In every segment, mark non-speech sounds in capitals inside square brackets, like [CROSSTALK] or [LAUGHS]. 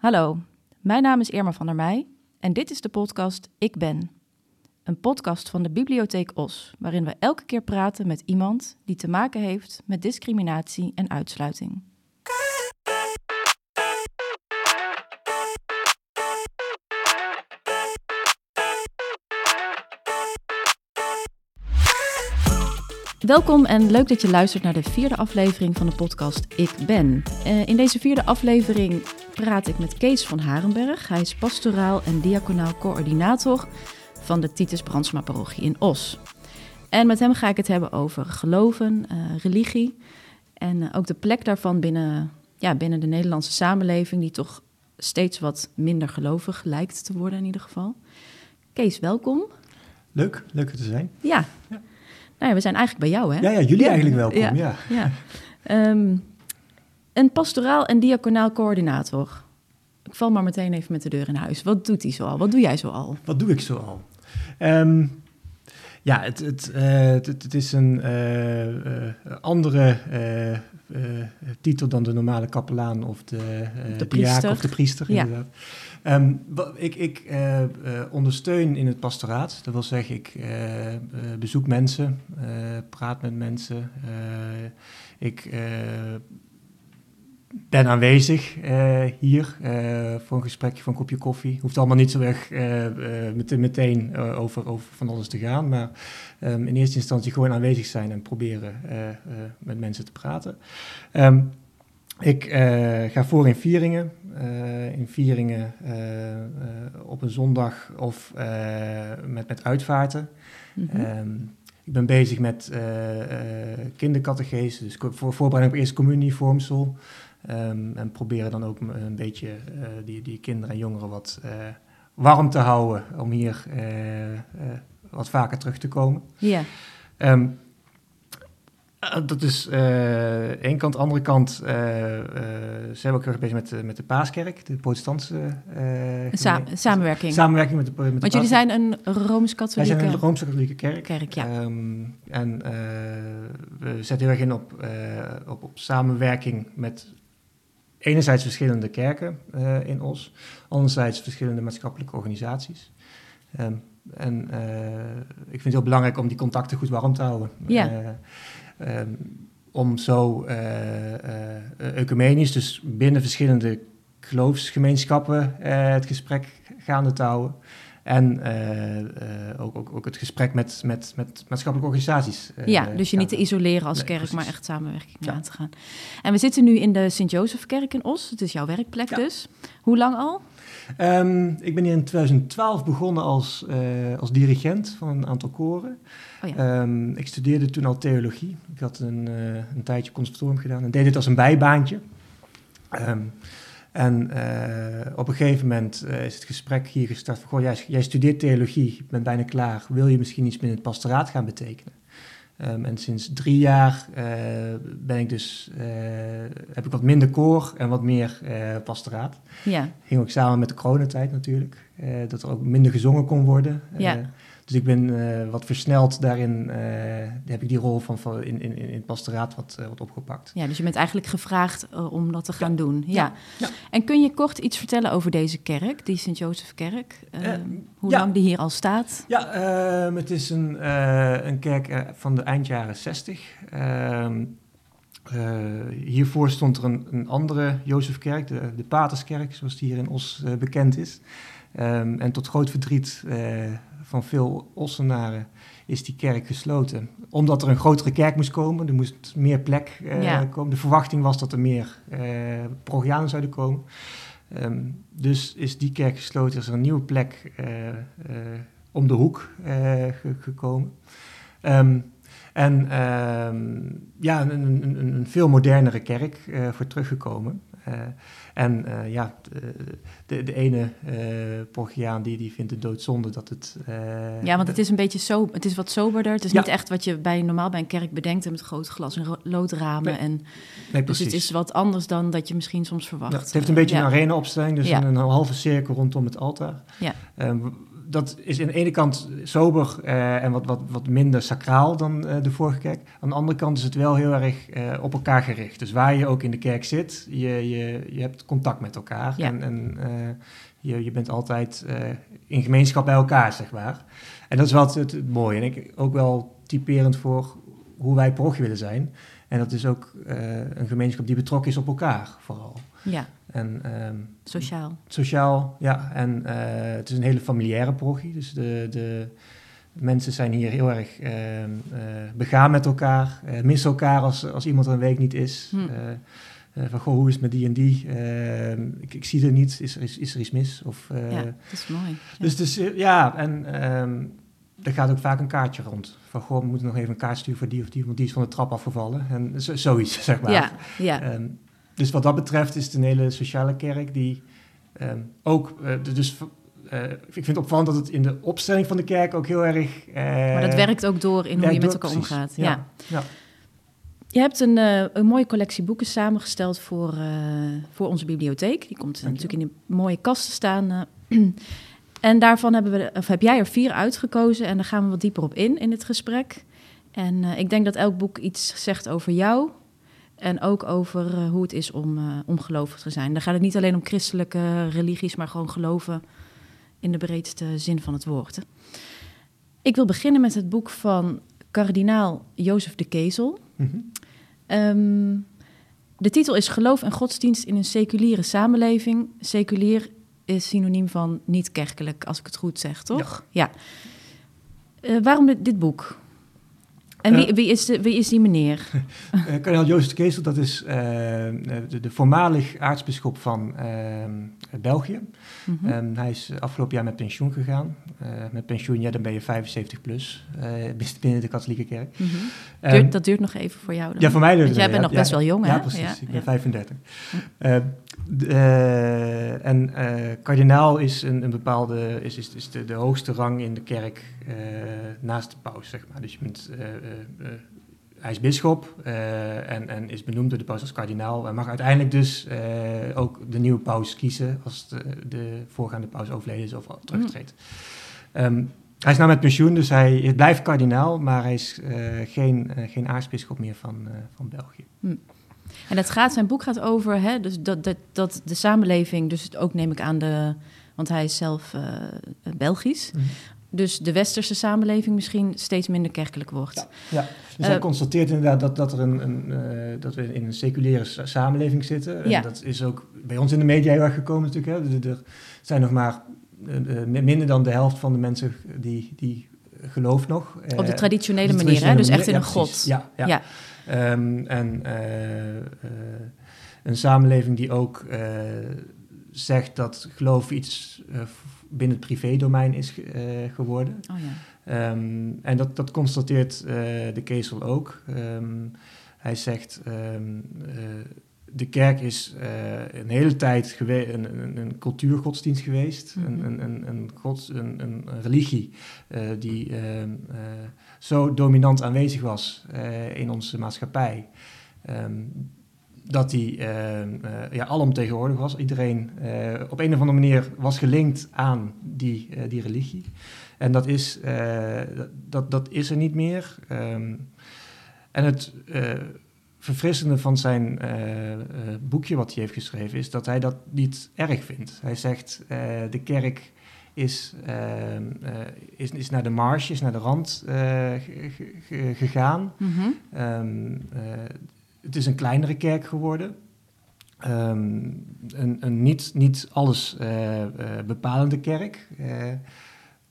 Hallo, mijn naam is Irma van der Meij en dit is de podcast Ik Ben. Een podcast van de Bibliotheek Os, waarin we elke keer praten met iemand die te maken heeft met discriminatie en uitsluiting. Welkom en leuk dat je luistert naar de vierde aflevering van de podcast Ik Ben. Uh, in deze vierde aflevering praat ik met Kees van Harenberg. Hij is pastoraal en diaconaal coördinator van de Titus Brandsma parochie in Os. En met hem ga ik het hebben over geloven, uh, religie en uh, ook de plek daarvan binnen, ja, binnen de Nederlandse samenleving, die toch steeds wat minder gelovig lijkt te worden in ieder geval. Kees, welkom. Leuk, leuk te zijn. Ja. ja. Nou ja, we zijn eigenlijk bij jou, hè? Ja, ja jullie eigenlijk welkom, ja. ja. Um, een pastoraal en diaconaal coördinator. Ik val maar meteen even met de deur in huis. Wat doet hij zoal? Wat doe jij zoal? Wat doe ik zoal? Um, ja, het, het, uh, het, het, is een uh, uh, andere titel dan de normale kapelaan of de, de priester. of de priester, ja. inderdaad. Um, ik ik uh, uh, ondersteun in het pastoraat. Dat wil zeggen, ik uh, bezoek mensen, praat met mensen. ik ben aanwezig hier voor een gesprekje, voor een kopje koffie. Hoeft allemaal niet zo erg meteen, over, over van alles te gaan. Maar um, in eerste instantie gewoon aanwezig zijn en proberen met mensen te praten. Um, ik ga voor in vieringen. Uh, in vieringen uh, op een zondag of met, met uitvaarten. Mm -hmm. um, ik ben bezig met kindercategese, dus voor voorbereiding op eerste communievormsel. Um, en proberen dan ook een beetje die, die kinderen en jongeren wat warm te houden om hier wat vaker terug te komen. Ja. Yeah. Um, uh, dat is uh, één kant. De andere kant, uh, zijn we ook erg bezig met, met de Paaskerk, de protestantse... Sa samenwerking. Samenwerking met de, met de Want jullie zijn een Rooms-Katholieke... Wij zijn een Rooms-Katholieke kerk. kerk ja. Um, en we zetten heel erg in op, op, op samenwerking met enerzijds verschillende kerken in Os, anderzijds verschillende maatschappelijke organisaties. Um, en ik vind het heel belangrijk om die contacten goed warm te houden. Ja. Um, om zo uh, ecumenisch, dus binnen verschillende geloofsgemeenschappen, het gesprek gaande te houden. En ook, ook, ook, het gesprek met, met, met maatschappelijke organisaties. ja, dus je niet te isoleren als nee, kerk, precies. maar echt samenwerking ja. aan te gaan. En we zitten nu in de Sint-Jozefkerk in Os. Het is jouw werkplek ja. dus. Hoe lang al? Um, ik ben hier in 2012 begonnen als, uh, als dirigent van een aantal koren. Oh ja. um, ik studeerde toen al theologie. Ik had een, uh, een tijdje conservatorium gedaan en deed dit als een bijbaantje. Um, en uh, op een gegeven moment is het gesprek hier gestart van... Goh, jij, jij studeert theologie, je bent bijna klaar. Wil je misschien iets binnen het pastoraat gaan betekenen? Um, en sinds drie jaar uh, ben ik dus, uh, heb ik wat minder koor en wat meer uh, pastoraat. Ja. Ging ook samen met de coronatijd natuurlijk, dat er ook minder gezongen kon worden. Ja. Dus ik ben wat versneld daarin, heb ik die rol van, van in, in, in het pastoraat wat, wat opgepakt. Ja, dus je bent eigenlijk gevraagd om dat te gaan ja. doen. Ja. Ja. En kun je kort iets vertellen over deze kerk, die Sint-Jozefkerk? hoe lang die hier al staat? Ja, ehm, het is een, een kerk van de eind jaren 60. Uh, uh, hiervoor stond er een, een andere Jozefkerk, de, de Paterskerk, zoals die hier in Os uh, bekend is. Um, en tot groot verdriet uh, van veel Ossenaren is die kerk gesloten. Omdat er een grotere kerk moest komen, er moest meer plek ja. komen. De verwachting was dat er meer Progianen zouden komen. Um, dus is die kerk gesloten, is er een nieuwe plek om de hoek ge gekomen. Um, en ja, een, een, een, veel modernere kerk uh, voor teruggekomen. Uh, en uh, ja, de, de, de ene Porgiaan die, die vindt het doodzonde dat het... ja, want het is een beetje zo, het is wat soberder. Het is ja. niet echt wat je bij, normaal bij een kerk bedenkt met groot glas en loodramen. Nee. En, nee, dus het is wat anders dan dat je misschien soms verwacht. Ja, het heeft een beetje een arena-opstelling, dus een, een halve cirkel rondom het altaar. Ja. Um, dat is aan de ene kant sober uh, en wat, wat, wat minder sacraal dan uh, de vorige kerk. Aan de andere kant is het wel heel erg uh, op elkaar gericht. Dus waar je ook in de kerk zit, je, je, je hebt contact met elkaar. Ja. En, en je, je bent altijd in gemeenschap bij elkaar, zeg maar. En dat is wel het, het mooie. En ik, ook wel typerend voor hoe wij parochie willen zijn. En dat is ook een gemeenschap die betrokken is op elkaar, vooral. Ja. En, ehm, sociaal. Sociaal, ja. En uh, het is een hele familiaire parochie. Dus de, de mensen zijn hier heel erg uh, begaan met elkaar. missen elkaar als, als iemand er een week niet is. Hm. van, goh, hoe is het met die en die? Ehm, ik, ik, zie er niet. Is er, is, is er iets mis? Of, ja, dat is mooi. Dus, dus ja, en um, er gaat ook vaak een kaartje rond. Van, goh, we moeten nog even een kaart sturen voor die of die, want die is van de trap afgevallen. En zo, zoiets, [LAUGHS] zeg maar. Ja, ja. Um, dus wat dat betreft is het een hele sociale kerk die um, ook, uh, dus uh, ik vind het opvallend dat het in de opstelling van de kerk ook heel erg... Uh, maar dat werkt ook door in hoe je met elkaar omgaat. Ja. Ja. ja. Je hebt een, een mooie collectie boeken samengesteld voor, voor onze bibliotheek. Die komt natuurlijk in die mooie kast te staan. [CLEARS THROAT] en daarvan hebben we, of heb jij er vier uitgekozen en daar gaan we wat dieper op in in het gesprek. En ik denk dat elk boek iets zegt over jou, en ook over uh, hoe het is om, uh, om gelovig te zijn. Dan gaat het niet alleen om christelijke religies, maar gewoon geloven in de breedste zin van het woord. Hè. Ik wil beginnen met het boek van kardinaal Jozef de Kezel. Mm -hmm. um, de titel is Geloof en godsdienst in een seculiere samenleving. Seculier is synoniem van niet kerkelijk, als ik het goed zeg, toch? Ja. ja. Uh, waarom dit, dit boek? En wie, wie, is, de, wie is die meneer? kardinaal Jozef de Keesel, dat is uh, de, de, voormalig aartsbisschop van uh, België. Mhm. Mm -hmm. um, hij is afgelopen jaar met pensioen gegaan. Uh, met pensioen, ja, dan ben je 75 plus binnen de katholieke kerk. Mm -hmm. um, duurt, dat duurt nog even voor jou dan? Ja, voor mij duurt Want jij het, bent ja, nog best ja, wel jong, ja, hè? Precies, ja, ik ben ja. 35. Uh, en uh, kardinaal is een, een bepaalde, is, is, is de, de, hoogste rang in de kerk uh, naast de paus, zeg maar. Dus je bent, hij is bisschop en, en is benoemd door de paus als kardinaal. En mag uiteindelijk dus ook de nieuwe paus kiezen als de, de voorgaande paus overleden is of terugtreedt. Mm. Um, hij is nou met pensioen, dus hij blijft kardinaal, maar hij is geen, geen aartsbisschop meer van, van België. Mm. En het gaat, zijn boek gaat over hè, dus dat, dat, dat de samenleving, dus ook neem ik aan de, want hij is zelf uh, Belgisch, mm. Dus de westerse samenleving misschien steeds minder kerkelijk wordt. Ja, ja. dus hij uh, constateert inderdaad dat, dat, er een, een uh, dat we in een seculiere samenleving zitten. En ja. dat is ook bij ons in de media heel erg gekomen natuurlijk. Hè. Er zijn nog maar uh, minder dan de helft van de mensen die, die gelooft nog. Op de traditionele de manier, hè? dus echt in ja, een god. Ja, ja. Um, en een samenleving die ook zegt dat geloof iets binnen het privédomein is geworden. Oh, ja. um, en dat, dat constateert de Keesel ook. Um, hij zegt, de kerk is een hele tijd een, een, een cultuurgodsdienst geweest. Mhm. Mm -hmm. een, een, een, gods, een, een religie die zo dominant aanwezig was in onze maatschappij. Um, dat die uh, uh, ja, alomtegenwoordig was. Iedereen uh, op een of andere manier was gelinkt aan die, die religie. En dat is, dat, dat is er niet meer. Um, en het verfrissende van zijn boekje wat hij heeft geschreven... is dat hij dat niet erg vindt. Hij zegt, de kerk is, uh, is, is naar de marge, is naar de rand gegaan. Mm -hmm. um, het is een kleinere kerk geworden. Um, een, een niet, niet alles bepalende kerk.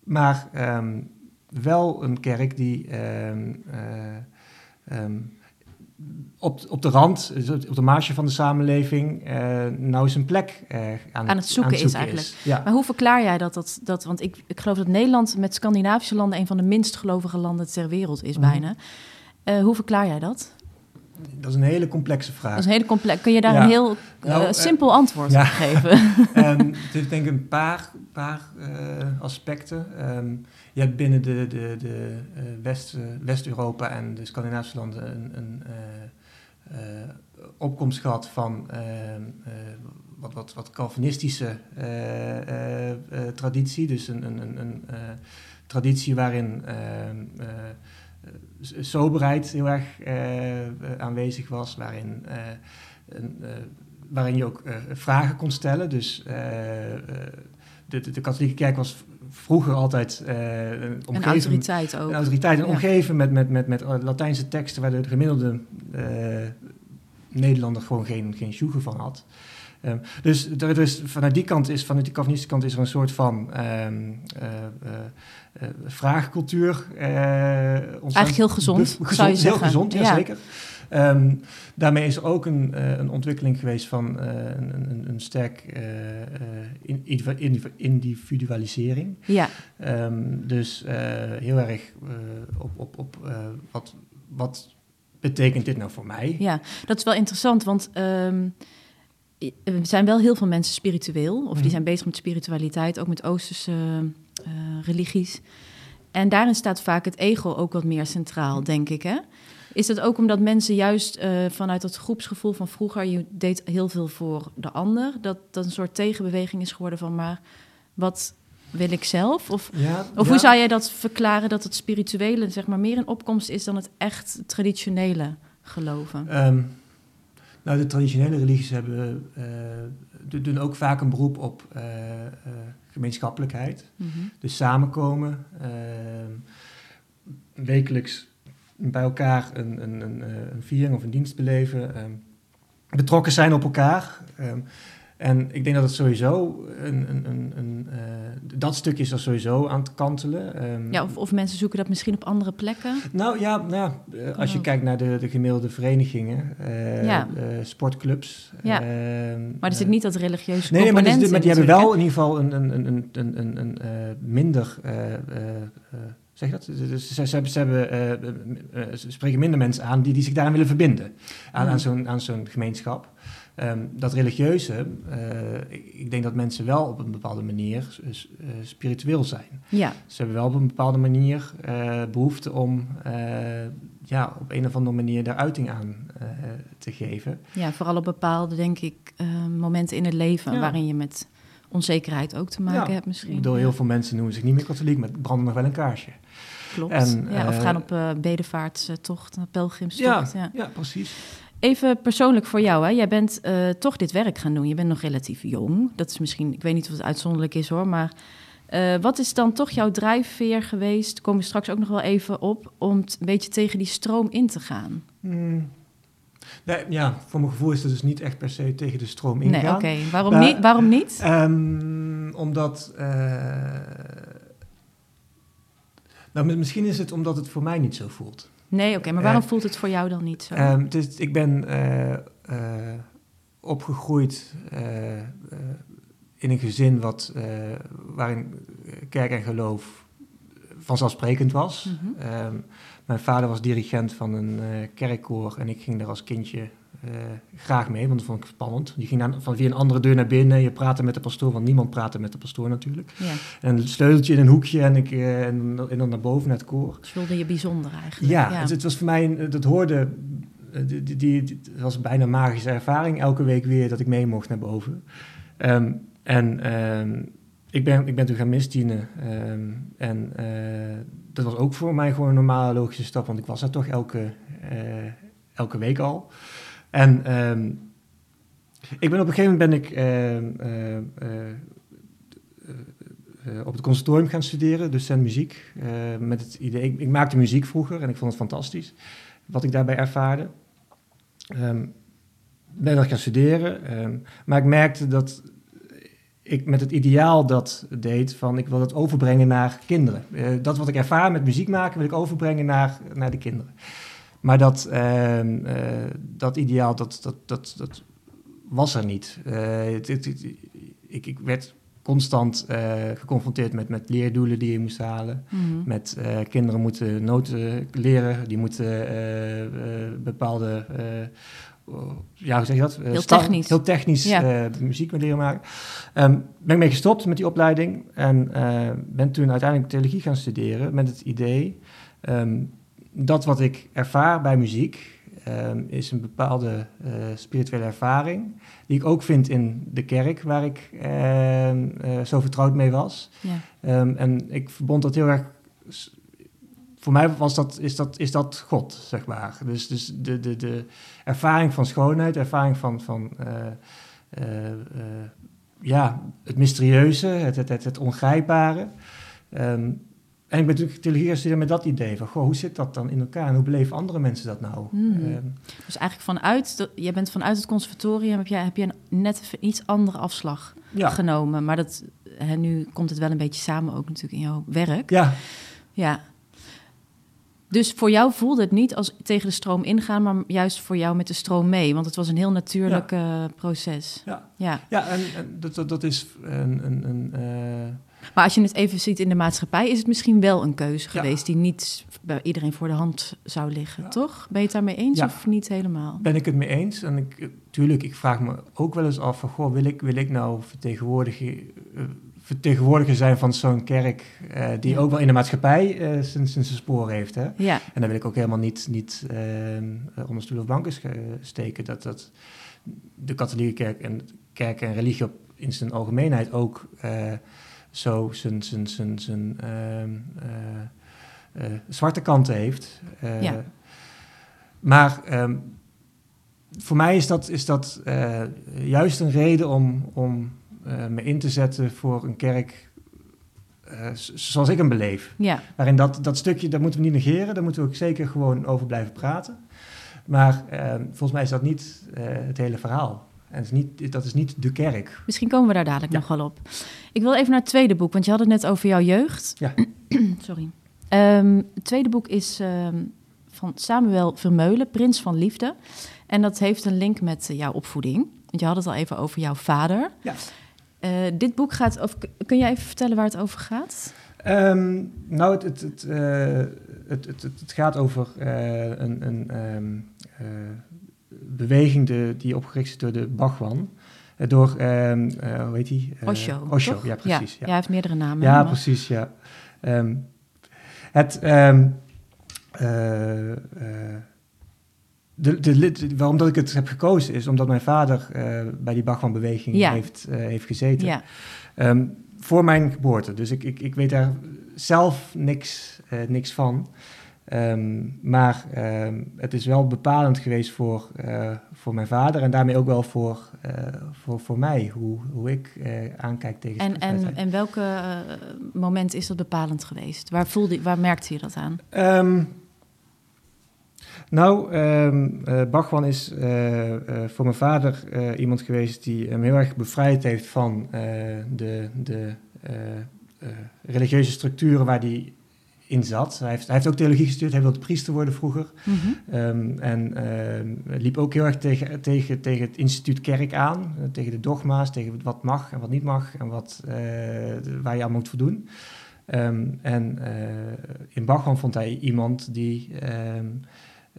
maar um, wel een kerk die op, op de rand, op de marge van de samenleving, nou eens een plek aan, aan, het zoeken, aan het is eigenlijk. Is. Ja. Maar hoe verklaar jij dat? dat, dat want ik, ik geloof dat Nederland met Scandinavische landen een van de minst gelovige landen ter wereld is, Mhm. bijna. Hoe verklaar jij dat? Dat is een hele complexe vraag. Dat is een hele complex. Kun je daar Ja. een heel Nou, uh, eh, simpel antwoord ja. op geven? [LAUGHS] Ehm, [LAUGHS] het heeft denk ik een paar, paar uh, aspecten. Um, je hebt binnen de, de, de West, West-Europa en de Scandinavische landen een, een uh, opkomst gehad van ehm, wat, wat, wat Calvinistische traditie. Dus een, een, een, een traditie waarin soberheid heel erg aanwezig was, waarin, waarin je ook vragen kon stellen. Dus de, de, de, katholieke kerk was vroeger altijd uh, een, een autoriteit ook. Een autoriteit, een omgeven met, met, met, met Latijnse teksten waar de gemiddelde uh, Nederlander gewoon geen, geen sjoegen van had. Um, dus er is, vanuit die kant is, vanuit die Calvinistische kant is er een soort van um, uh, vraagcultuur. Eigenlijk heel gezond, gezond zou je Heel gezond, ja, ja. zeker. Um, daarmee is er ook een, uh, een ontwikkeling geweest van uh, een, een, een, sterk uh, individualisering. Ja. Dus heel erg op, op, op wat, wat betekent dit nou voor mij? Ja, dat is wel interessant, want er zijn wel heel veel mensen spiritueel, of die mhm. zijn bezig met spiritualiteit, ook met Oosterse religies. En daarin staat vaak het ego ook wat meer centraal, denk ik. Hè? Is dat ook omdat mensen juist uh, vanuit dat groepsgevoel van vroeger, je deed heel veel voor de ander, dat dat een soort tegenbeweging is geworden van maar wat wil ik zelf? Of, ja, of hoe zou jij dat verklaren dat het spirituele zeg maar meer een opkomst is dan het echt traditionele geloven? Um, nou, de traditionele religies hebben, uh, doen ook vaak een beroep op uh, gemeenschappelijkheid. Mm -hmm. Dus samenkomen, ehm, wekelijks bij elkaar een, een, een, eh, een viering of een dienst beleven. Ehm, betrokken zijn op elkaar. Ehm, en ik denk dat het sowieso een, een, een, een uh, dat stukje is er sowieso aan het kantelen. Um, ja, of, of mensen zoeken dat misschien op andere plekken? Nou ja, nou, uh, als je oh. kijkt naar de, de gemiddelde verenigingen, uh, ja. sportclubs. Ja. maar er zit niet dat religieuze nee, nee, maar, die, maar die hebben wel in ieder geval een, een, een, een, een, een minder Zeg dat? Dus ze, ze, ze, hebben, ze spreken minder mensen aan die, die zich daaraan willen verbinden. Aan, aan zo'n zo'n gemeenschap. Um, dat religieuze, uh, ik denk dat mensen wel op een bepaalde manier uh, spiritueel zijn. Ja. Ze hebben wel op een bepaalde manier uh, behoefte om ja, op een of andere manier daar uiting aan te geven. Ja, vooral op bepaalde, denk ik, momenten in het leven ja. waarin je met onzekerheid ook te maken ja, hebt misschien. Door heel veel mensen noemen zich niet meer katholiek, maar branden nog wel een kaarsje. Klopt. En, ja, of gaan op bedevaartstocht, pelgrimstocht. Ja. ja, precies. Even persoonlijk voor jou, hè? jij bent uh, toch dit werk gaan doen. Je bent nog relatief jong. Dat is misschien, ik weet niet of het uitzonderlijk is hoor, maar uh, wat is dan toch jouw drijfveer geweest? Kom je straks ook nog wel even op om een beetje tegen die stroom in te gaan? Hmm. Nee, ja, voor mijn gevoel is het dus niet echt per se tegen de stroom ingaan. Nee, oké. Waarom, niet? Waarom niet? Um, omdat nou, misschien is het omdat het voor mij niet zo voelt. Nee, oké, maar waarom uh, voelt het voor jou dan niet zo? Um, dus ik ben uh, uh, opgegroeid in een gezin wat, waarin kerk en geloof vanzelfsprekend was. Mm -hmm. um, mijn vader was dirigent van een kerkkoor en ik ging daar als kindje uh, graag mee, want dat vond ik spannend. Je ging dan van via een andere deur naar binnen, je praatte met de pastoor, want niemand praatte met de pastoor natuurlijk. Ja. En een sleuteltje in een hoekje en, ik, uh, en, en, dan naar boven naar het koor. Dat voelde je bijzonder eigenlijk. Ja, ja. Het, het, was voor mij, dat hoorde, die, die, die, het was bijna een magische ervaring, elke week weer dat ik mee mocht naar boven. Um, en um, ik, ben, ik ben toen gaan misdienen um, en uh, dat was ook voor mij gewoon een normale logische stap, want ik was daar toch elke, elke week al. En um, ik ben op een gegeven moment ben ik uh, uh, uh, op het conservatorium gaan studeren, en muziek. met het idee, ik, maakte muziek vroeger en ik vond het fantastisch wat ik daarbij ervaarde. Um, ben dat gaan studeren, maar ik merkte dat ik met het ideaal dat deed van ik wil dat overbrengen naar kinderen. dat wat ik ervaar met muziek maken wil ik overbrengen naar, naar de kinderen. Maar dat, uh, uh, dat ideaal, dat, dat, dat, dat was er niet. Uh, het, het, het, ik, ik werd constant uh, geconfronteerd met, met leerdoelen die je moest halen. Mm -hmm. Met kinderen moeten noten leren, die moeten bepaalde... ja, hoe zeg je dat? heel technisch. Heel technisch ja. muziek met leren maken. Um, ben ik mee gestopt met die opleiding en ben toen uiteindelijk theologie gaan studeren met het idee... Um, dat wat ik ervaar bij muziek, ehm, is een bepaalde uh, spirituele ervaring, die ik ook vind in de kerk, waar ik ehm, eh, zo vertrouwd mee was. Ja. Ehm, en ik verbond dat heel erg. Voor mij was dat, is, dat, is dat God, zeg maar. Dus, dus de, de, de ervaring van schoonheid, ervaring van, van uh, ja, het mysterieuze, het, het, het, het ongrijpbare. En ik ben natuurlijk gaan met dat idee van, goh, hoe zit dat dan in elkaar en hoe beleven andere mensen dat nou? Hmm. Ehm, dus eigenlijk vanuit, je bent vanuit het conservatorium, heb je, heb je een net iets andere afslag genomen. Maar dat, hè, nu komt het wel een beetje samen ook natuurlijk in jouw werk. Ja. Ja. Dus voor jou voelde het niet als tegen de stroom ingaan, maar juist voor jou met de stroom mee. Want het was een heel natuurlijk eh, proces. Ja, ja. ja en, en dat, dat, is een... een, een uh maar als je het even ziet in de maatschappij, is het misschien wel een keuze geweest die niet bij iedereen voor de hand zou liggen, toch? Ben je het daarmee eens of niet helemaal? Ben ik het mee eens. En ik, tuurlijk, ik vraag me ook wel eens af van, goh, wil ik, wil ik nou vertegenwoordiger, uh, vertegenwoordiger zijn van zo'n kerk uh, die ook wel in de maatschappij uh, zijn, zijn spoor heeft, hè? Ja. En dan wil ik ook helemaal niet, niet onder stoel of banken steken dat, dat de katholieke kerk en kerk en religie op, in zijn algemeenheid ook zo zijn, zijn, zijn, zijn ehm, eh, eh, zwarte kanten heeft. Eh, ja. Maar ehm, voor mij is dat, is dat juist een reden om, om me in te zetten voor een kerk zoals ik hem beleef. Ja. Waarin dat, dat stukje, dat moeten we niet negeren, daar moeten we ook zeker gewoon over blijven praten. Maar ehm, volgens mij is dat niet het hele verhaal. En is niet, dat is niet de kerk. Misschien komen we daar dadelijk nog wel op. Ik wil even naar het tweede boek, want je had het net over jouw jeugd. Ja. [CLEARS THROAT] Sorry. Um, het tweede boek is ehm, van Samuel Vermeulen, Prins van Liefde. En dat heeft een link met jouw opvoeding. Want je had het al even over jouw vader. Ja. Uh, dit boek gaat over. Kun jij even vertellen waar het over gaat? Um, nou, het, het, het, uh, het, het, gaat over een, een beweging de, die opgericht is door de Bhagwan. Eh, door, um, uh, hoe heet die? Uh, Osho. Osho, ja, precies. Ja, ja. hij heeft meerdere namen. Ja, precies, ja. Um, het, um, de, de, de, waarom dat ik het heb gekozen is omdat mijn vader bij die Bhagwan-beweging ja. heeft, heeft gezeten. Ja. voor mijn geboorte. Dus ik, ik, ik weet daar zelf niks, niks van. Um, maar um, het is wel bepalend geweest voor, uh, voor mijn vader en daarmee ook wel voor, uh, voor, voor mij, hoe, hoe ik uh, aankijk tegen En, en, en welke moment is dat bepalend geweest? Waar, voelde, waar merkte je dat aan? Um, nou, Bachwan is voor mijn vader iemand geweest die hem heel erg bevrijd heeft van de, de religieuze structuren waar die in zat. Hij heeft, hij heeft ook theologie gestudeerd, hij wilde priester worden vroeger. Ehm, en uh, liep ook heel erg tegen, tegen, tegen het instituut kerk aan, uh, tegen de dogma's, tegen wat mag en wat niet mag en wat, uh, waar je aan moet voldoen. Um, en in Bachman vond hij iemand die, um,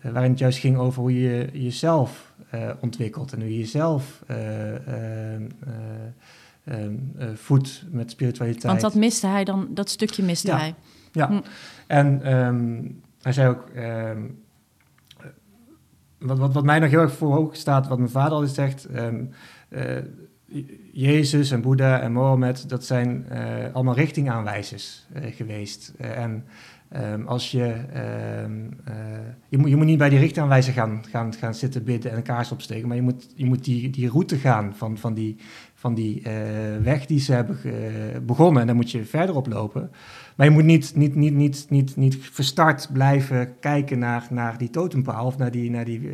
waarin het juist ging over hoe je jezelf ontwikkelt en hoe je jezelf voedt met spiritualiteit. Want dat miste hij dan, dat stukje miste ja. hij. Ja, hm. en um, hij zei ook, um, wat, wat, wat mij nog heel erg voor ogen staat, wat mijn vader altijd zegt, um, uh, Jezus en Boeddha en Mohammed, dat zijn uh, allemaal richtingaanwijzers uh, geweest. en Um, als je, um, uh, je, moet, je moet niet bij die richtaanwijzer gaan, gaan, gaan zitten bidden en een kaars opsteken, maar je moet, je moet die, die route gaan van, van die, van die uh, weg die ze hebben begonnen en dan moet je verder oplopen. Maar je moet niet, niet, niet, niet, niet, niet verstart blijven kijken naar, naar die totempaal of naar die, naar die,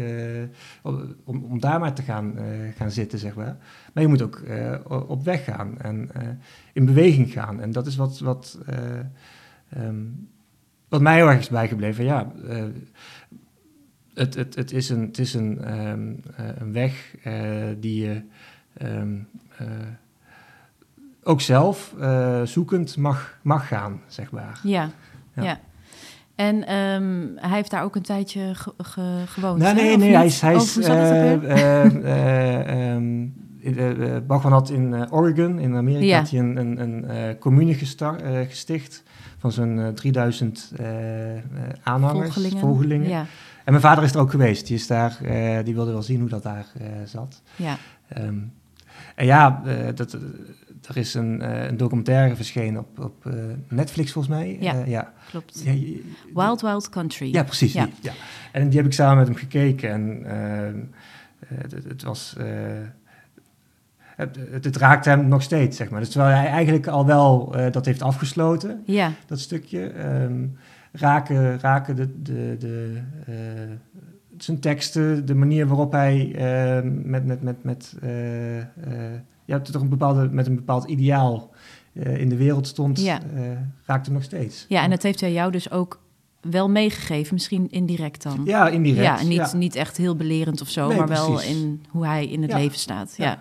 om, om daar maar te gaan, gaan zitten, zeg maar. Maar je moet ook op weg gaan en in beweging gaan. En dat is wat, wat um, wat mij heel erg is bijgebleven, ja, het, het, het is een, het is een, uh, een weg die je um, ook zelf zoekend mag, mag gaan, zeg maar. Ja, ja. ja. En um, hij heeft daar ook een tijdje ge ge gewoond. Nou, nee, nee, hij is. Hij is Bachman had in Oregon, in Amerika, ja. had hij een, een, een commune gesticht van zo'n 3000 uh, aanhangers, volgelingen. volgelingen. Ja. En mijn vader is er ook geweest. Die, is daar, eh, die wilde wel zien hoe dat daar eh, zat. Ja. Ehm, en ja, eh, dat, eh, er is een, eh, een documentaire verschenen op, op Netflix volgens mij. Ja. Ja. Klopt. Ja, je- Wild Wild Country. ja, precies. Ja. Die, ja. En die heb ik samen met hem gekeken. En ehm, eh, het, het was. het, het, het raakte hem nog steeds, zeg maar. Dus terwijl hij eigenlijk al wel eh, dat heeft afgesloten, Ja, dat stukje, ehm, raken, raken de, de, de, zijn teksten, de manier waarop hij ehm, met, met, met, met, eh, eh, ja, toch een bepaalde, met een bepaald ideaal eh, in de wereld stond, Ja. raakte hem nog steeds. ja, en dat heeft hij jou dus ook wel meegegeven, misschien indirect dan. Ja, indirect. Ja, niet, ja. niet echt heel belerend of zo, Nee, maar wel in hoe hij in het Ja. leven staat. Ja.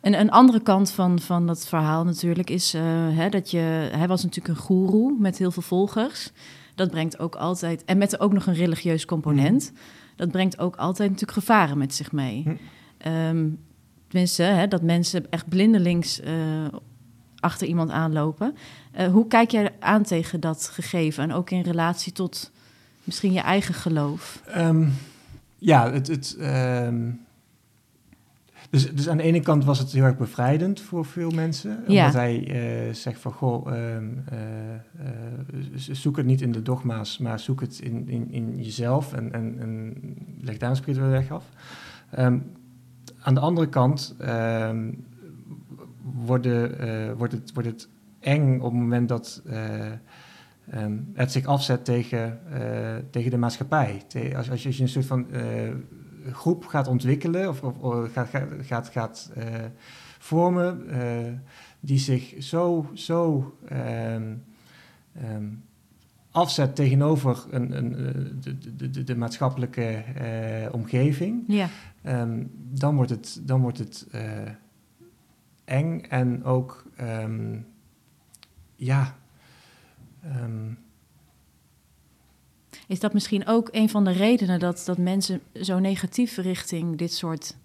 En een andere kant van, van dat verhaal natuurlijk is hè, dat je... Hij was natuurlijk een goeroe met heel veel volgers. Dat brengt ook altijd... En met ook nog een religieus component. Dat brengt ook altijd natuurlijk gevaren met zich mee. Hm. Ehm, tenminste, hè, dat mensen echt blindelings eh, achter iemand aanlopen. Eh, hoe kijk jij aan tegen dat gegeven? En ook in relatie tot misschien je eigen geloof? Ehm, ja, het. het ehm, dus, dus aan de ene kant was het heel erg bevrijdend voor veel mensen. Ja. Omdat hij eh, zegt van, goh, ehm, eh, eh, zoek het niet in de dogma's, maar zoek het in, in, in jezelf en, en, en leg daar een spirituele weg af. Ehm, aan de andere kant ehm, worden, eh, wordt, het, wordt het eng op het moment dat het zich afzet tegen, tegen de maatschappij. Te- als, als je als je een soort van groep gaat ontwikkelen of, of, of gaat, gaat, gaat, eh, vormen eh, die zich zo, zo ehm, ehm, afzet tegenover een, een, eh, de, de, de, de maatschappelijke omgeving, Ja, Ehm, dan wordt het, dan wordt het eng en ook, ja, Is dat misschien ook een van de redenen dat, dat mensen zo negatief richting dit soort.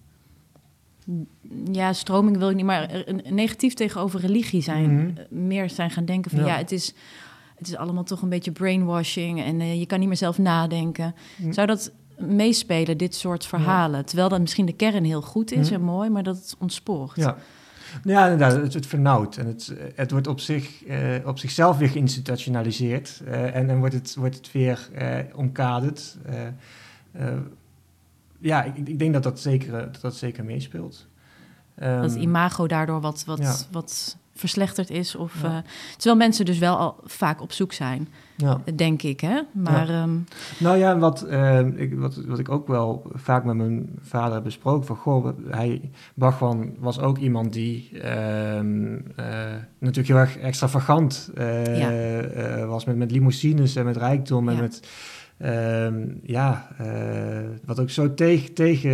Ja, stroming wil ik niet, maar negatief tegenover religie zijn. Mhm. eh, Meer zijn gaan denken van ja, Ja. het, is, het is allemaal toch een beetje brainwashing en eh, je kan niet meer zelf nadenken. Mhm. Zou dat meespelen, dit soort verhalen? Terwijl dat misschien de kern heel goed is Mhm. en mooi, maar dat het ontspoort. ja. Ja, inderdaad, het, het vernauwt en het, het wordt op, zich, eh, op zichzelf weer geïnstitutionaliseerd eh, en dan wordt het, wordt het weer eh, omkaderd. Ja, ik, ik denk dat dat zeker, dat dat zeker meespeelt. Dat Ehm, imago daardoor wat, wat, Ja. wat verslechterd is. Of, Ja. eh, terwijl mensen dus wel al vaak op zoek zijn, ja. denk ik. Hè? Maar ehm, Nou ja, wat, eh, ik, wat, wat ik ook wel vaak met mijn vader heb besproken, van goh, hij, Bachman was ook iemand die ehm, eh, natuurlijk heel erg extravagant eh, was met, met limousines en met rijkdom en met, ehm, ja, wat ook zo tegen, tegen,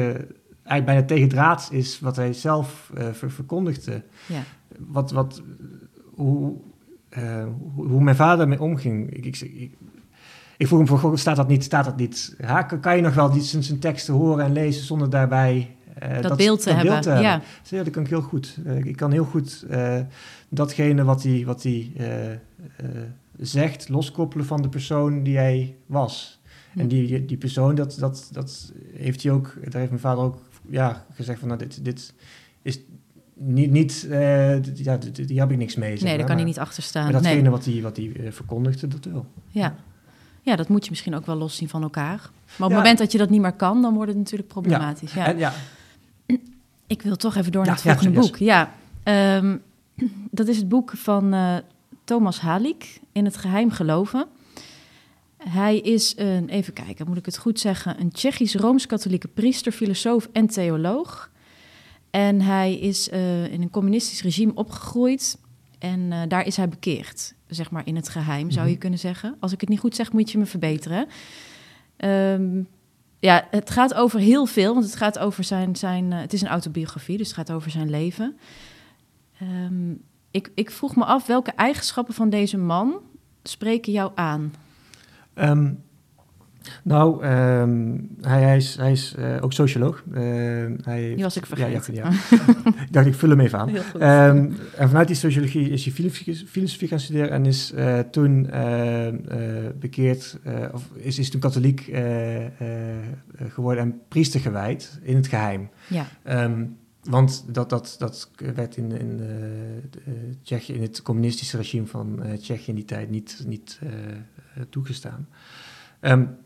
eigenlijk bijna tegendraads is wat hij zelf ver- verkondigde. ja. Wat, wat, hoe, eh, hoe, hoe mijn vader mee omging. Ik, ik, ik, ik vroeg hem van, goh, staat dat niet, staat dat niet? Ja, kan, je nog wel die, zijn, zijn teksten horen en lezen zonder daarbij... eh, dat, beeld te hebben. te hebben? Ja, ja, dat kan ik heel goed. Eh, ik kan heel goed datgene wat hij, wat hij eh, zegt loskoppelen van de persoon die hij was. Hm. En die, die persoon, dat, dat, dat heeft hij ook, daar heeft mijn vader ook ja, gezegd van, nou, dit, dit is niet, niet eh, ja, die heb ik niks mee. zeg nee, daar kan hij niet achter staan. Maar datgene Nee. wat hij, wat hij eh, verkondigde, dat wel. Ja. ja, dat moet je misschien ook wel loszien van elkaar. Maar op het Ja. moment dat je dat niet meer kan, dan wordt het natuurlijk problematisch. Ja. En ja, [CLEARS THROAT] Ik wil toch even door Ja, naar het ja, volgende boek. Ja, ehm, [CLEARS THROAT] dat is het boek van eh, Thomas Halik, In het geheim geloven. Hij is een, even kijken, moet ik het goed zeggen, een Tsjechisch-Rooms-katholieke priester, filosoof en theoloog. En hij is eh, in een communistisch regime opgegroeid en eh, daar is hij bekeerd, zeg maar in het geheim, zou je Mhm. kunnen zeggen. Als ik het niet goed zeg, moet je me verbeteren. Ehm, ja, het gaat over heel veel, want het gaat over zijn, zijn eh, het is een autobiografie, dus het gaat over zijn leven. Ehm, ik, ik vroeg me af, welke eigenschappen van deze man spreken jou aan? Ehm, Nou, ehm, hij, hij is, hij is eh, ook socioloog. Uh, hij, die was ik vergeten. Ja, ja, [LAUGHS] ik dacht, ik vul hem even aan. Um, en vanuit die sociologie is hij filosofie, filosofie gaan studeren en is uh, toen bekeerd, of is, is toen katholiek geworden en priester gewijd in het geheim. Ja. Um, want dat, dat, dat werd in, in, Tsjechië, in het communistische regime van Tsjechië in die tijd niet, niet toegestaan. Um,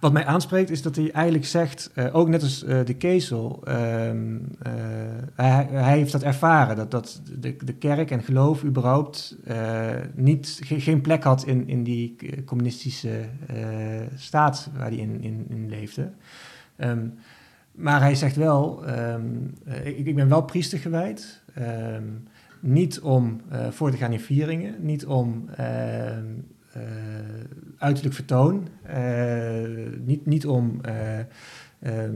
wat mij aanspreekt is dat hij eigenlijk zegt, uh, ook net als uh, de Kezel, uh, hij, hij, heeft dat ervaren, dat, dat de, de kerk en geloof überhaupt niet, ge, geen plek had in, in die communistische staat waar hij in, in, leefde. Um, maar hij zegt wel, um, ik, ik, ben wel priester gewijd, niet om voor te gaan in vieringen, niet om eh, uiterlijk vertoon. Eh, niet, niet om eh, ehm,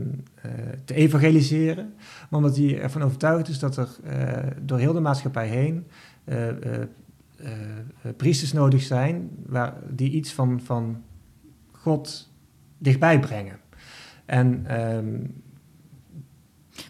te evangeliseren, maar omdat hij ervan overtuigd is dat er door heel de maatschappij heen priesters nodig zijn waar, die iets van, van God dichtbij brengen. En ehm,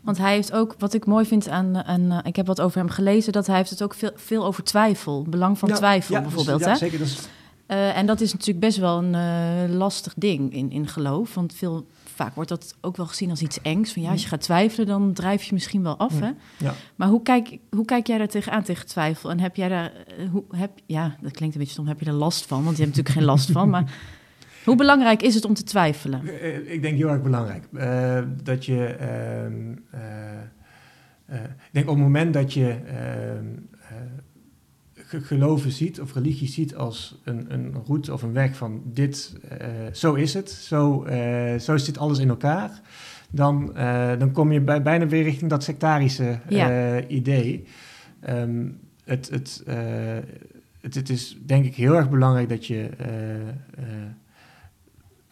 want hij heeft ook, wat ik mooi vind aan, aan ik heb wat over hem gelezen, dat hij heeft het ook veel, veel over twijfel, belang van twijfel ja, bijvoorbeeld. Dus, ja, zeker. Dus uh, en dat is natuurlijk best wel een uh, lastig ding in, in geloof. Want veel, vaak wordt dat ook wel gezien als iets engs. Van ja, als je gaat twijfelen, dan drijf je misschien wel af. Hè? Ja. Maar hoe kijk, hoe kijk jij daar tegenaan, tegen twijfel? En heb jij daar, uh, hoe, heb, ja, dat klinkt een beetje stom, heb je er last van? Want je hebt natuurlijk geen last van. Maar [LAUGHS] hoe belangrijk is het om te twijfelen? Ik denk heel erg belangrijk. dat je, ehm, ik denk op het moment dat je ehm, geloven ziet of religie ziet als een, een route of een weg van dit, uh, zo is het, zo, uh, zo zit alles in elkaar, dan, uh, dan kom je bij, bijna weer richting dat sectarische ja. idee. Um, het, het, het, het, is denk ik heel erg belangrijk dat je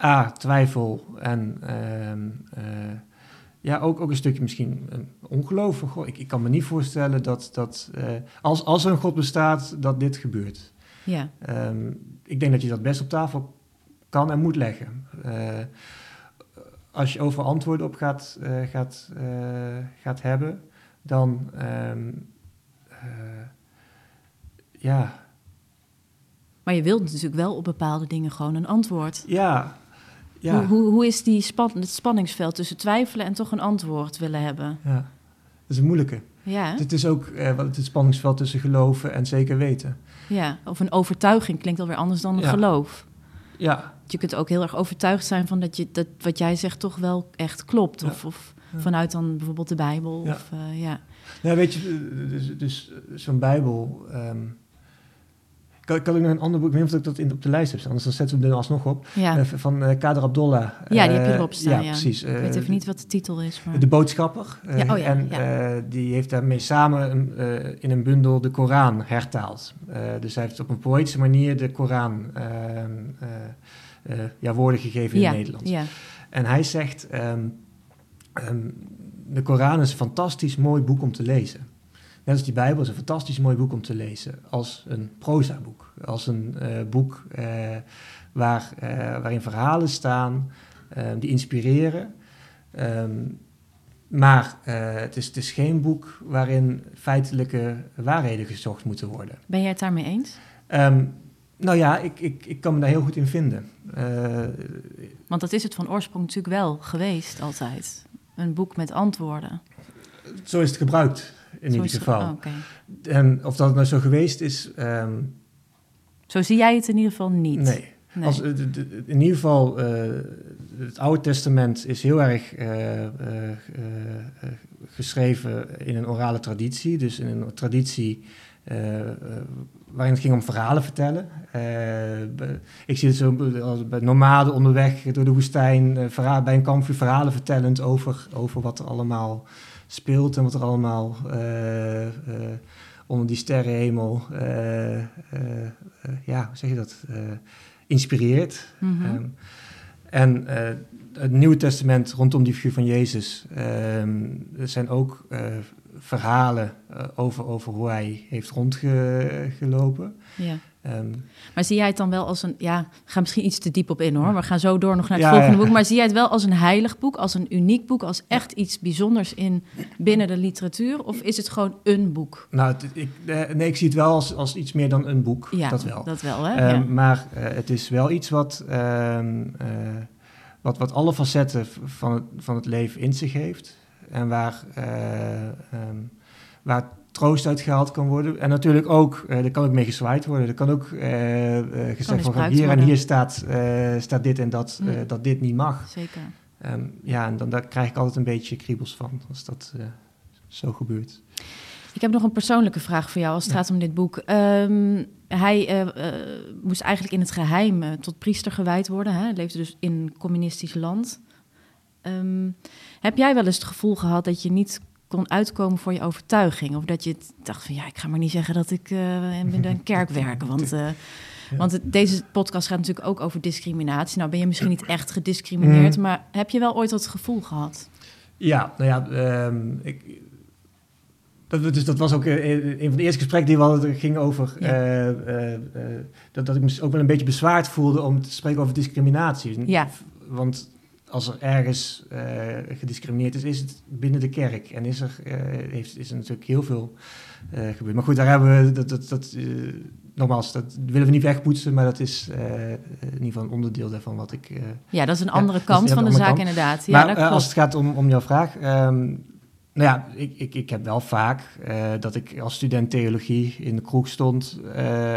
A, twijfel en uh, ja, ook, ook een stukje misschien ongeloof. Ik, ik kan me niet voorstellen dat, dat uh, als, als er een God bestaat, dat dit gebeurt. Ja. Um, ik denk dat je dat best op tafel kan en moet leggen. Uh, als je over antwoorden op gaat, uh, gaat, gaat hebben, dan um, ja. Maar je wilt natuurlijk wel op bepaalde dingen gewoon een antwoord. Ja, ja. Hoe, hoe, hoe, is die span het spanningsveld tussen twijfelen en toch een antwoord willen hebben? Ja, dat is een moeilijke. Ja. Het is ook eh, het spanningsveld tussen geloven en zeker weten. Ja, of een overtuiging klinkt alweer anders dan een geloof. Ja. Je kunt ook heel erg overtuigd zijn van dat, je, dat wat jij zegt toch wel echt klopt. Of, of vanuit dan bijvoorbeeld de Bijbel. Of, uh, ja. Nou, weet je, dus, dus zo'n Bijbel... Um, ik had ook nog een ander boek, ik weet niet of ik dat in, op de lijst heb staan, anders dan zetten we er alsnog op. Ja. Uh, van uh, Kader Abdollah. Ja, die heb je erop staan. Ja, ja. precies. ik weet even niet wat de titel is. Maar... De Boodschapper. ja, oh, ja, en die heeft daarmee samen in een bundel de Koran hertaald. dus hij heeft op een poëtische manier de Koran ja, woorden gegeven in het Nederlands. Ja. En hij zegt, um, um, de Koran is een fantastisch mooi boek om te lezen. Net als die Bijbel is een fantastisch mooi boek om te lezen. Als een proza-boek. Als een uh, boek uh, waar, uh, waarin verhalen staan die inspireren. Um, maar het, is, het is geen boek waarin feitelijke waarheden gezocht moeten worden. Ben jij het daarmee eens? Um, nou ja, ik, ik, ik kan me daar heel goed in vinden. Want dat is het van oorsprong natuurlijk wel geweest altijd. Een boek met antwoorden. Zo is het gebruikt in ieder geval. oh. En of dat nou zo geweest is, ehm, Zo zie jij het in ieder geval niet. nee. Nee. Als, eh, in ieder geval, eh, het Oude Testament is heel erg eh, geschreven in een orale traditie. Dus in een traditie waarin het ging om verhalen vertellen. Ik zie het zo als bij nomaden onderweg door de woestijn, bij een kampvuur verhalen vertellend over, over wat er allemaal speelt en wat er allemaal eh, eh, onder die sterrenhemel, eh, ja, hoe zeg je dat, inspireert. Mhm. Ehm, en het Nieuwe Testament rondom die figuur van Jezus, ehm, er zijn ook verhalen over, over hoe hij heeft rondgelopen. Ja. Ehm, maar zie jij het dan wel als een, ja, ga misschien iets te diep op in hoor, we gaan zo door nog naar het volgende boek, maar zie jij het wel als een heilig boek, als een uniek boek, als echt iets bijzonders in binnen de literatuur, of is het gewoon een boek? Nou, ik, eh, nee, ik zie het wel als, als iets meer dan een boek, ja, dat wel. Dat wel, hè? Um, maar uh, het is wel iets wat, uh, wat, wat alle facetten van het, van het leven in zich heeft. En waar, um, waar troost uitgehaald kan worden. En natuurlijk ook, uh, er kan ook mee gezwaaid worden. Er kan ook uh, uh, gezegd worden, hier en hier staat, staat dit en dat, mm. dat dit niet mag. Zeker. Um, ja, en dan daar krijg ik altijd een beetje kriebels van, als dat zo gebeurt. Ik heb nog een persoonlijke vraag voor jou als het gaat om dit boek. Um, hij moest eigenlijk in het geheim tot priester gewijd worden. Hij leefde dus in een communistisch land. Um, heb jij wel eens het gevoel gehad dat je niet kon uitkomen voor je overtuiging. Of dat je dacht van ja, ik ga maar niet zeggen dat ik uh, in een [LAUGHS] kerk werk. Want, uh, want deze podcast gaat natuurlijk ook over discriminatie. Nou ben je misschien niet echt gediscrimineerd, mm. maar heb je wel ooit dat gevoel gehad? Ja, nou ja, um, ik, dat, dus dat was ook uh, een van de eerste gesprekken die we hadden, ging over ja. dat, dat ik me ook wel een beetje bezwaard voelde om te spreken over discriminatie. Ja. Want als er ergens uh, gediscrimineerd is, is het binnen de kerk. En is er, uh, heeft, is er natuurlijk heel veel uh, gebeurd. Maar goed, daar hebben we, dat, dat, dat nogmaals, dat willen we niet wegpoetsen, maar dat is in ieder geval een onderdeel daarvan wat ik... ja, dat is een andere ja, kant van de zaak kant. inderdaad. Ja, maar als het gaat om, om jouw vraag... Um, nou ja, ik, ik, ik heb wel vaak dat ik als student theologie in de kroeg stond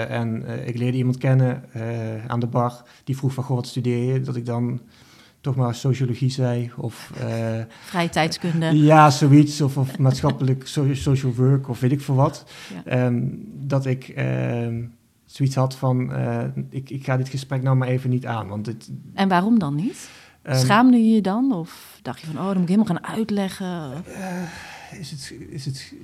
en ik leerde iemand kennen aan de bar die vroeg van, goh, wat studeer je? Dat ik dan toch maar sociologie zei. Of, uh, Vrije tijdskunde. Ja, zoiets. Of, of maatschappelijk social work of weet ik veel wat. Um, dat ik um, zoiets had van, uh, ik, ik ga dit gesprek nou maar even niet aan. Want het, en waarom dan niet? Um, Schaamde je je dan? Of dacht je van, oh, dan moet ik helemaal gaan uitleggen? Uh, is, het, is, het,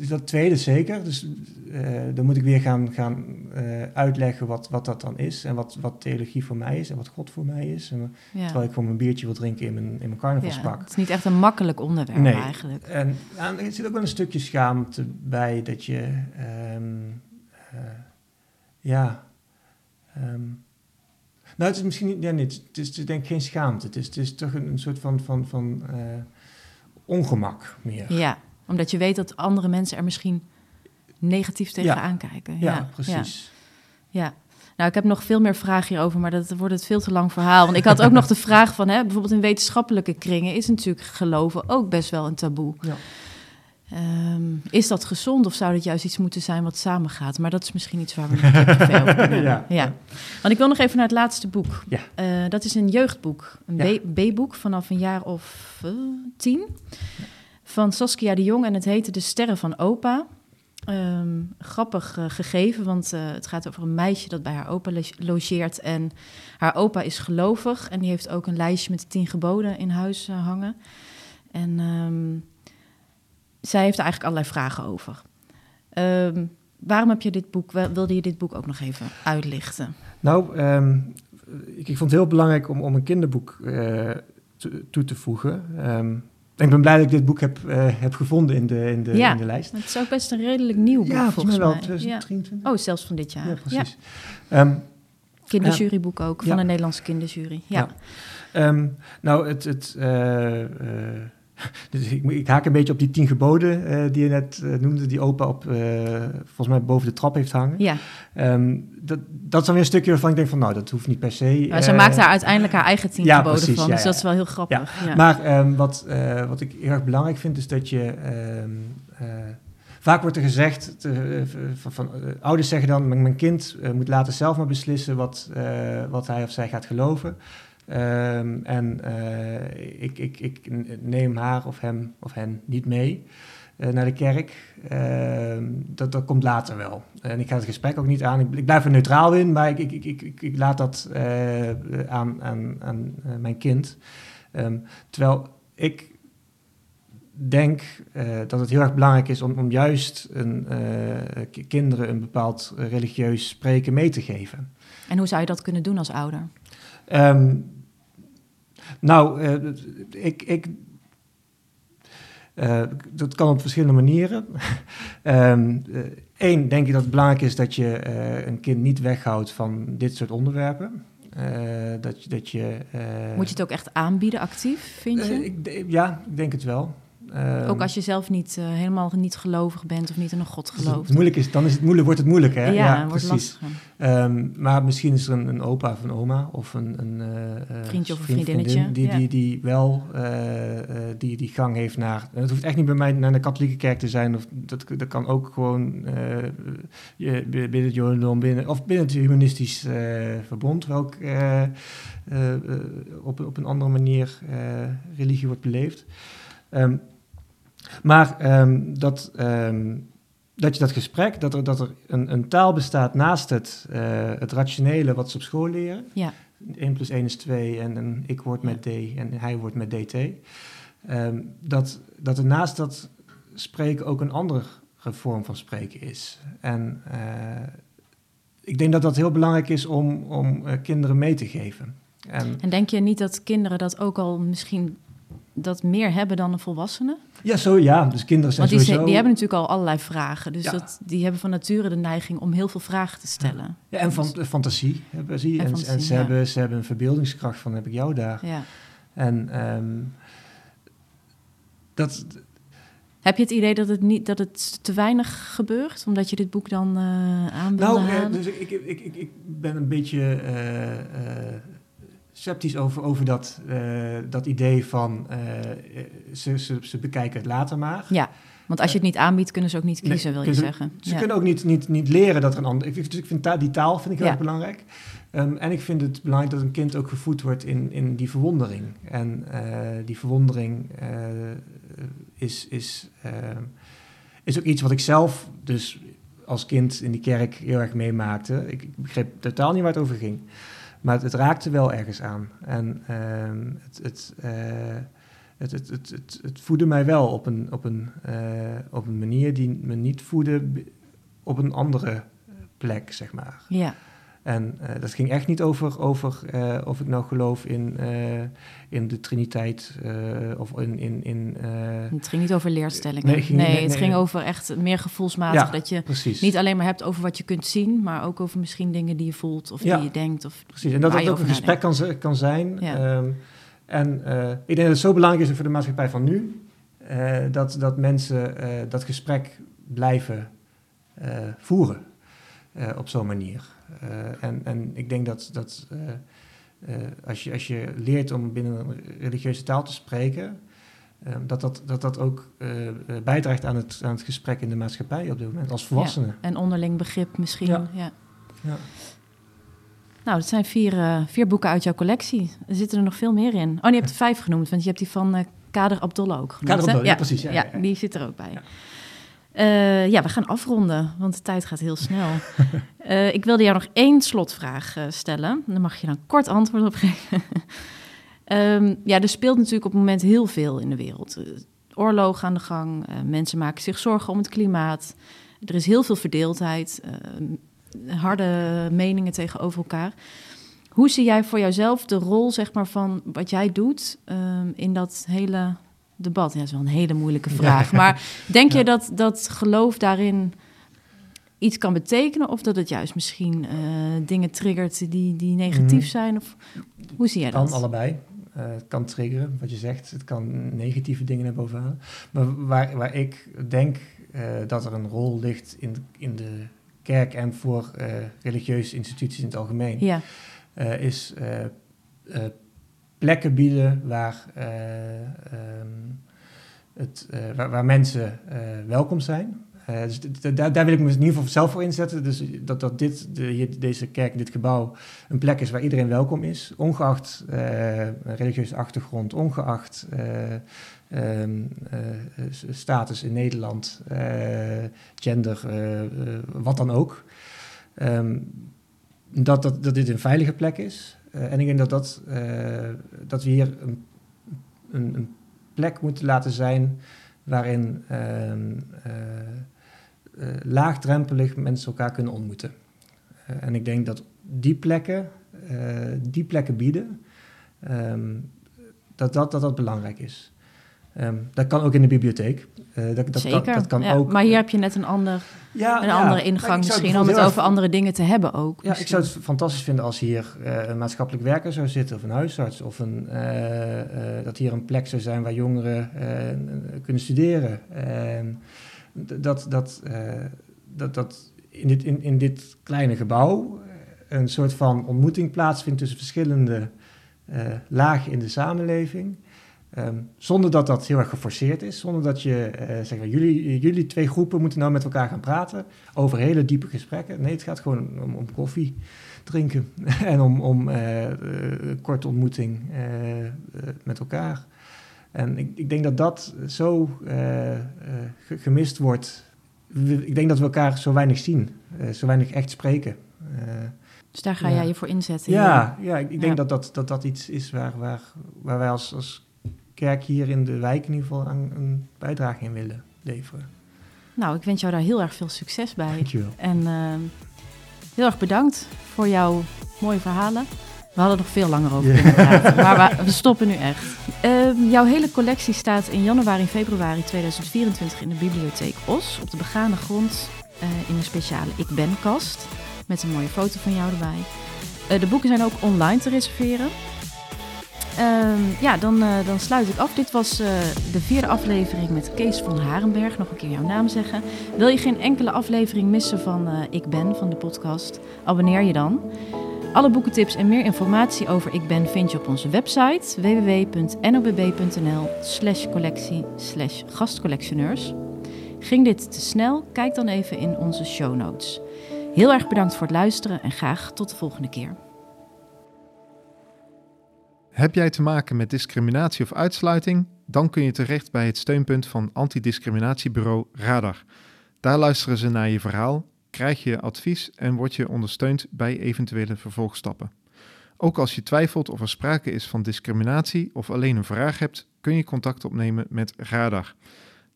is dat tweede zeker. Dus uh, dan moet ik weer gaan, gaan uh, uitleggen wat, wat dat dan is. En wat, wat theologie voor mij is en wat God voor mij is. En, ja. Terwijl ik gewoon mijn biertje wil drinken in mijn, in mijn carnavalspak. Ja, het is niet echt een makkelijk onderwerp nee. eigenlijk. En, en er zit ook wel een stukje schaamte bij dat je... Um, uh, ja... Um, nou, het is misschien niet, ja, niet het, is, het is denk ik geen schaamte. Het is, het is toch een, een soort van, van, van ongemak meer. Ja, omdat je weet dat andere mensen er misschien negatief tegenaan kijken. Ja, ja precies. Ja. ja. Nou, ik heb nog veel meer vragen hierover, maar dat wordt het veel te lang verhaal. Want ik had ook nog de vraag van, hè, bijvoorbeeld in wetenschappelijke kringen is natuurlijk geloven ook best wel een taboe. Ja. Um, is dat gezond of zou dat juist iets moeten zijn wat samengaat? Maar dat is misschien iets waar we niet veel over [LAUGHS] kunnen ja, ja. Want ik wil nog even naar het laatste boek. Ja. Uh, dat is een jeugdboek, een B-boek vanaf een jaar of uh, tien. Van Saskia de Jong en het heette De Sterren van Opa. Um, grappig uh, gegeven, want het gaat over een meisje dat bij haar opa logeert. En haar opa is gelovig en die heeft ook een lijstje met de tien geboden in huis hangen. En... Um, zij heeft er eigenlijk allerlei vragen over. Um, waarom heb je dit boek, wilde je dit boek ook nog even uitlichten? Nou, um, ik, ik, vond het heel belangrijk om, om een kinderboek uh, toe te voegen. Um, ik ben blij dat ik dit boek heb, uh, heb gevonden in de, in, de, ja, in de lijst. Het is ook best een redelijk nieuw boek, ja, volgens mij. wel, 2023. Ja. Oh, zelfs van dit jaar. Ja, precies. Ja. Kinderjuryboek ook, van de Nederlandse kinderjury. Ja. nou, het... het uh, [LAUGHS] Dus ik, ik, haak een beetje op die tien geboden uh, die je net uh, noemde, die opa op, uh, volgens mij boven de trap heeft hangen. Ja. Um, dat, dat is dan weer een stukje waarvan ik denk van, nou, dat hoeft niet per se. Maar ze maakt daar uiteindelijk haar eigen tien ja, geboden precies, van, ja, dus dat is wel heel grappig. Ja. Maar um, wat, wat ik heel erg belangrijk vind, is dat je... Um, vaak wordt er gezegd, te, van, van ouders zeggen dan, mijn, kind moet later zelf maar beslissen wat, wat hij of zij gaat geloven. Um, en uh, ik, ik, ik neem haar of hem of hen niet mee uh, naar de kerk. Uh, dat, dat komt later wel. En ik ga het gesprek ook niet aan. Ik, blijf er neutraal in, maar ik, ik, ik, ik, laat dat eh, aan, aan, aan mijn kind. Um, terwijl ik denk dat het heel erg belangrijk is om, om juist een, kinderen een bepaald religieus spreken mee te geven. En hoe zou je dat kunnen doen als ouder? Um, nou, uh, ik, ik, dat kan op verschillende manieren. Eén, [LAUGHS] ehm, denk ik dat het belangrijk is dat je een kind niet weghoudt van dit soort onderwerpen. dat, dat je, Moet je het ook echt aanbieden, actief, vind je? Ik, ja, ik denk het wel. Ehm, ook als je zelf niet uh, helemaal niet gelovig bent of niet in een God gelooft. het moeilijk is, dan is het moeilijk, wordt het moeilijk, hè? Ja, precies. Um, maar misschien is er een, een, opa of een oma of een, een uh, vriendje of een vriendinnetje die, die, die wel die, die gang heeft naar. Het hoeft echt niet bij mij naar de katholieke kerk te zijn, of dat, dat kan ook gewoon binnen het Jodendom binnen, of binnen het humanistisch verbond, welk op, op een andere manier religie wordt beleefd. Um, maar ehm, dat, ehm, dat je dat gesprek, dat er, dat er een, een taal bestaat naast het, uh, het rationele wat ze op school leren. Ja. 1 plus 1 is 2 en, en ik word met D en hij wordt met DT. Um, dat, dat er naast dat spreken ook een andere vorm van spreken is. En uh, ik denk dat dat heel belangrijk is om, om uh, kinderen mee te geven. En, en, denk je niet dat kinderen dat ook al misschien dat meer hebben dan een volwassene? Ja, zo ja. Dus kinderen zijn Want die, sowieso... die hebben natuurlijk al allerlei vragen. Dus dat, die hebben van nature de neiging om heel veel vragen te stellen. Ja, en van dus, fantasie. Hebben, zie. En, en, en ze, hebben, ze hebben een verbeeldingskracht van heb ik jou daar. Ja. En um, dat... Heb je het idee dat het, niet, dat het te weinig gebeurt, omdat je dit boek dan uh, aan Nou, eh, dus ik, ik, ik, ik ben een beetje... Uh, sceptisch over, over dat, uh, dat idee van uh, ze, ze, ze, bekijken het later maar. Ja, want als je het niet aanbiedt, kunnen ze ook niet kiezen, wil je zeggen. Ze ja. kunnen ook niet, niet, niet leren dat er een ander... Ik, dus ik vind die taal vind ik heel ja. erg belangrijk. Um, en ik vind het belangrijk dat een kind ook gevoed wordt in, in die verwondering. En uh, die verwondering is, is, is ook iets wat ik zelf dus als kind in die kerk heel erg meemaakte. Ik, ik begreep totaal niet waar het over ging. Maar het, raakte wel ergens aan. En uh, het, uh, het, het, het, het, het, voedde mij wel op een, op, een, uh, op een manier die me niet voedde op een andere plek, zeg maar. Ja. En uh, dat ging echt niet over, over uh, of ik nou geloof in, uh, in de Triniteit of in... in, in het ging niet over leerstellingen. Nee, ging, nee, nee het nee, ging over echt meer gevoelsmatig. Ja, dat je precies. niet alleen maar hebt over wat je kunt zien... maar ook over misschien dingen die je voelt of ja, die je denkt. Of precies, en dat dat ook een gesprek kan, kan zijn. Ja. Um, en ik denk dat het zo belangrijk is voor de maatschappij van nu... dat, dat mensen dat gesprek blijven voeren op zo'n manier. Uh, en, en ik denk dat, dat uh, uh, als, je, als je leert om binnen een religieuze taal te spreken, dat, dat, dat dat ook bijdraagt aan het, aan het gesprek in de maatschappij op dit moment, als volwassenen. Ja, en onderling begrip misschien. Ja. ja. ja. Nou, dat zijn vier, vier boeken uit jouw collectie. Er zitten er nog veel meer in. Oh, je hebt er vijf genoemd, want je hebt die van Kader Abdullah ook genoemd. Kader Abdullah, ja, precies. Ja, ja, die zit er ook bij. Uh, ja, we gaan afronden, want de tijd gaat heel snel. uh, [LAUGHS] ik wilde jou nog één slotvraag uh, stellen. Daar mag je dan kort antwoord op geven. um, [LAUGHS] ja, er speelt natuurlijk op het moment heel veel in de wereld. Oorlog aan de gang, mensen maken zich zorgen om het klimaat. Er is heel veel verdeeldheid, harde meningen tegenover elkaar. Hoe zie jij voor jouzelf de rol zeg maar, van wat jij doet um, in dat hele debat? Ja, dat is wel een hele moeilijke vraag. Maar denk [LAUGHS] je dat, dat geloof daarin iets kan betekenen? Of dat het juist misschien uh, dingen triggert die, die negatief mm. zijn? Of hoe zie jij dat? Kan allebei. Uh, het kan triggeren, wat je zegt. Het kan negatieve dingen naar boven halen. Maar waar, waar ik denk uh, dat er een rol ligt in, in de kerk en voor religieuze instituties in het algemeen, ja. is plekken bieden waar, uh, um, het, uh, waar, waar, mensen uh, welkom zijn. dus daar, wil ik me in ieder geval zelf voor inzetten. Dus dat, dat dit, de, deze kerk, dit gebouw, een plek is waar iedereen welkom is. Ongeacht religieuze achtergrond, ongeacht um, status in Nederland, gender, wat dan ook. Um, dat, dat, dat dit een veilige plek is. Uh, en ik denk dat, dat, uh, dat we hier een, een, een, plek moeten laten zijn waarin uh, laagdrempelig mensen elkaar kunnen ontmoeten. en ik denk dat die plekken, die plekken bieden, um, dat, dat, dat dat belangrijk is. Ehm, dat kan ook in de bibliotheek. Uh, dat, dat, Zeker, kan, dat kan ook. Maar hier heb je net een, ander, ja, een andere ingang misschien om het over andere dingen te hebben ook. Ja, ik zou het fantastisch vinden als hier uh, een maatschappelijk werker zou zitten of een huisarts. Of een, uh, dat hier een plek zou zijn waar jongeren kunnen studeren. Ehm, dat, dat, dat, dat in, dit, in, in dit kleine gebouw een soort van ontmoeting plaatsvindt tussen verschillende lagen in de samenleving. Ehm, zonder dat dat heel erg geforceerd is, zonder dat je uh, zeg maar, jullie, jullie twee groepen moeten nou met elkaar gaan praten over hele diepe gesprekken. Nee, het gaat gewoon om, om koffie drinken [LAUGHS] en om, om uh, korte ontmoeting met elkaar. En ik, ik, denk dat dat zo gemist wordt. Ik denk dat we elkaar zo weinig zien, zo weinig echt spreken. dus daar ga jij je voor inzetten? Ja, ja. ik, ik denk Dat, dat, dat dat iets is waar, waar, waar wij als, als kerk hier in de wijk in ieder geval een, een bijdrage in willen leveren. Nou, ik wens jou daar heel erg veel succes bij. Dankjewel. En uh, heel erg bedankt voor jouw mooie verhalen. We hadden nog veel langer over kunnen praten, [LAUGHS] maar we, stoppen nu echt. Uh, jouw hele collectie staat in januari en februari 2024 in de bibliotheek Os op de begane grond uh, in een speciale Ik Ben-kast met een mooie foto van jou erbij. Uh, de boeken zijn ook online te reserveren. Ehm, ja, dan, uh, dan sluit ik af. Dit was uh, de vierde aflevering met Kees van Harenberg. Nog een keer jouw naam zeggen. Wil je geen enkele aflevering missen van uh, Ik Ben, van de podcast? Abonneer je dan. Alle boekentips en meer informatie over Ik Ben vind je op onze website www.nobb.nl slash collectie slash gastcollectioneurs. Ging dit te snel? Kijk dan even in onze show notes. Heel erg bedankt voor het luisteren en graag tot de volgende keer. Heb jij te maken met discriminatie of uitsluiting? Dan kun je terecht bij het steunpunt van antidiscriminatiebureau Radar. Daar luisteren ze naar je verhaal, krijg je advies en word je ondersteund bij eventuele vervolgstappen. Ook als je twijfelt of er sprake is van discriminatie of alleen een vraag hebt, kun je contact opnemen met Radar.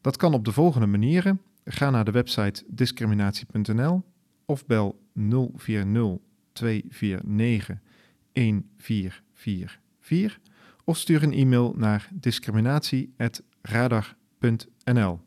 Dat kan op de volgende manieren. Ga naar de website discriminatie.nl of bel 040 249 1444 of stuur een e-mail naar discriminatie.radar.nl.